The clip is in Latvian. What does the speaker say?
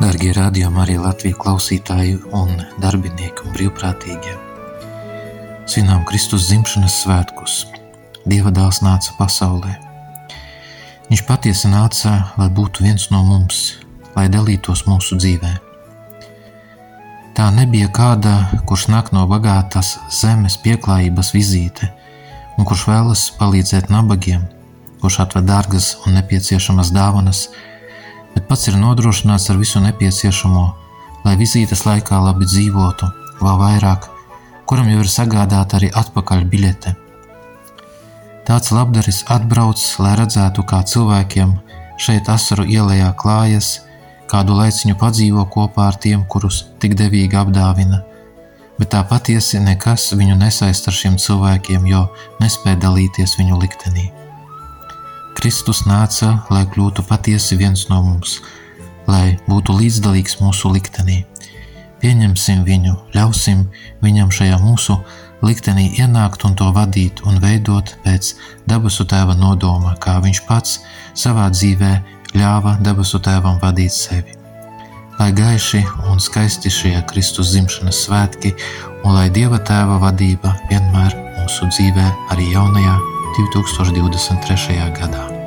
Darbie radījumi, arī Latvijas klausītāji un darbinieki un brīvprātīgie. Svinām Kristus dzimšanas svētkus. Dieva dēls nāca pasaulē. Viņš patiesi nāca, lai būtu viens no mums, lai dalītos mūsu dzīvē. Tā nebija kāda, kurš nāk no bagātas zemes pieklājības vizīte un kurš vēlas palīdzēt nabagiem, kurš atved dārgas un nepieciešamas dāvanas, bet pats ir nodrošināts ar visu nepieciešamo, lai vizītes laikā labi dzīvotu, vēl vairāk, kuram jau ir sagādāta arī atpakaļ biļete. Tāds labdaris atbrauc, lai redzētu, kā cilvēkiem šeit asaru ielējā klājas, kādu laiciņu padzīvo kopā ar tiem, kurus tik devīgi apdāvina, bet tā patiesi nekas viņu nesaist ar šiem cilvēkiem, jo nespēja dalīties viņu liktenī. Kristus nāca, lai kļūtu patiesi viens no mums, lai būtu līdzdalīgs mūsu liktenī. Pieņemsim viņu, ļausim viņam šajā mūsu liktenī ienākt un to vadīt un veidot pēc debesu tēva nodoma, kā viņš pats savā dzīvē ļāva debesu tēvam vadīt sevi. Lai gaiši un skaisti šie Kristus dzimšanas svētki, un lai Dieva tēva vadība vienmēr mūsu dzīvē arī jaunajā 2023. gadā.